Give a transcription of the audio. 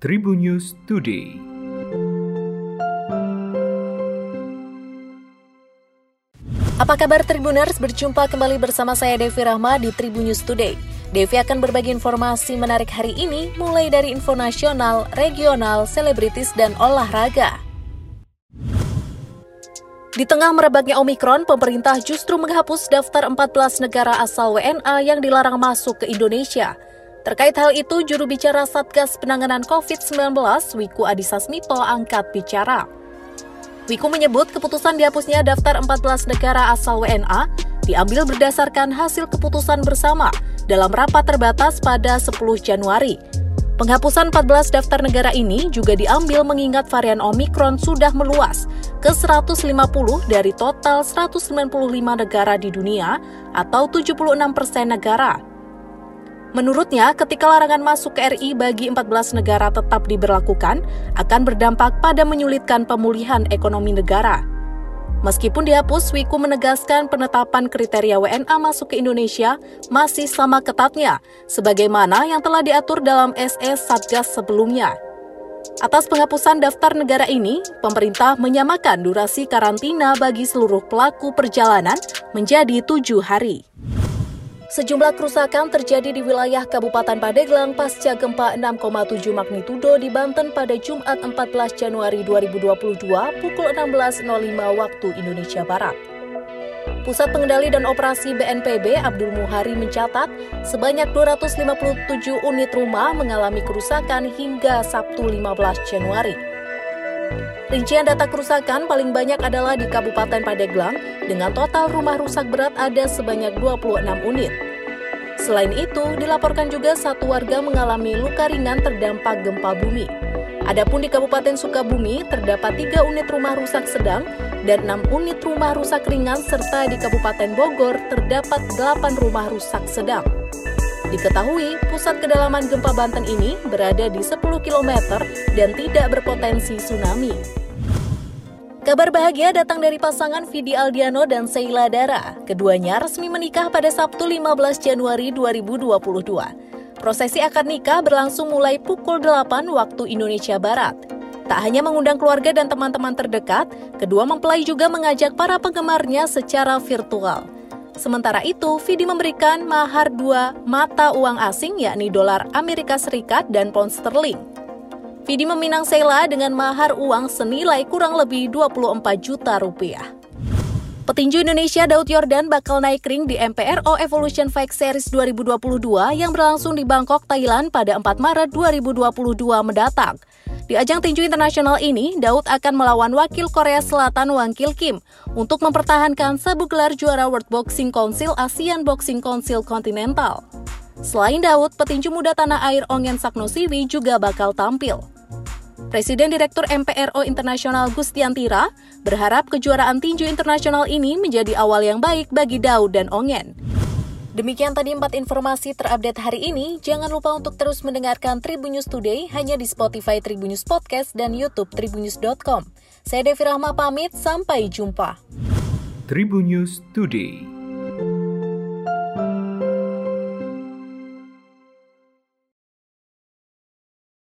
Tribun News Today. Apa kabar Tribuners? Berjumpa kembali bersama saya Devi Rahma di Tribun News Today. Devi akan berbagi informasi menarik hari ini, mulai dari info nasional, regional, selebritis, dan olahraga. Di tengah merebaknya Omikron, pemerintah justru menghapus daftar 14 negara asal WNA yang dilarang masuk ke Indonesia. Terkait hal itu, juru bicara Satgas Penanganan COVID-19, Wiku Adhisa Smito, angkat bicara. Wiku menyebut keputusan dihapusnya daftar 14 negara asal WNA diambil berdasarkan hasil keputusan bersama dalam rapat terbatas pada 10 Januari. Penghapusan 14 daftar negara ini juga diambil mengingat varian Omikron sudah meluas ke 150 dari total 195 negara di dunia atau 76 persen negara. Menurutnya, ketika larangan masuk ke RI bagi 14 negara tetap diberlakukan, akan berdampak pada menyulitkan pemulihan ekonomi negara. Meskipun dihapus, Wiku menegaskan penetapan kriteria WNA masuk ke Indonesia masih sama ketatnya, sebagaimana yang telah diatur dalam SS Satgas sebelumnya. Atas penghapusan daftar negara ini, pemerintah menyamakan durasi karantina bagi seluruh pelaku perjalanan menjadi tujuh hari. Sejumlah kerusakan terjadi di wilayah Kabupaten Pandeglang pasca gempa 6,7 magnitudo di Banten pada Jumat 14 Januari 2022 pukul 16.05 waktu Indonesia Barat. Pusat Pengendali dan Operasi BNPB Abdul Muhari mencatat sebanyak 257 unit rumah mengalami kerusakan hingga Sabtu 15 Januari. Rincian data kerusakan paling banyak adalah di Kabupaten Pandeglang dengan total rumah rusak berat ada sebanyak 26 unit. Selain itu, dilaporkan juga satu warga mengalami luka ringan terdampak gempa bumi. Adapun di Kabupaten Sukabumi terdapat tiga unit rumah rusak sedang dan enam unit rumah rusak ringan serta di Kabupaten Bogor terdapat delapan rumah rusak sedang. Diketahui, pusat kedalaman gempa Banten ini berada di 10 km dan tidak berpotensi tsunami. Kabar bahagia datang dari pasangan Vidi Aldiano dan Sheila Dara. Keduanya resmi menikah pada Sabtu 15 Januari 2022. Prosesi akad nikah berlangsung mulai pukul 8 waktu Indonesia Barat. Tak hanya mengundang keluarga dan teman-teman terdekat, kedua mempelai juga mengajak para penggemarnya secara virtual. Sementara itu, Vidi memberikan mahar dua mata uang asing yakni dolar Amerika Serikat dan pound sterling. Vidi meminang Sheila dengan mahar uang senilai kurang lebih 24 juta rupiah. Petinju Indonesia Daud Yordan bakal naik ring di MPRO Evolution Fight Series 2022 yang berlangsung di Bangkok, Thailand pada 4 Maret 2022 mendatang. Di ajang tinju internasional ini, Daud akan melawan wakil Korea Selatan Wang Kil Kim untuk mempertahankan sabuk gelar juara World Boxing Council ASEAN Boxing Council Continental. Selain Daud, petinju muda tanah air Ongen Saknosiwi juga bakal tampil. Presiden Direktur MPRO Internasional Gustiantira berharap kejuaraan tinju internasional ini menjadi awal yang baik bagi Daud dan Ongen. Demikian tadi empat informasi terupdate hari ini. Jangan lupa untuk terus mendengarkan Tribun News Today hanya di Spotify Tribun News Podcast dan YouTube tribunnews.com. Saya Devi Rahma pamit, sampai jumpa. Tribun News Today.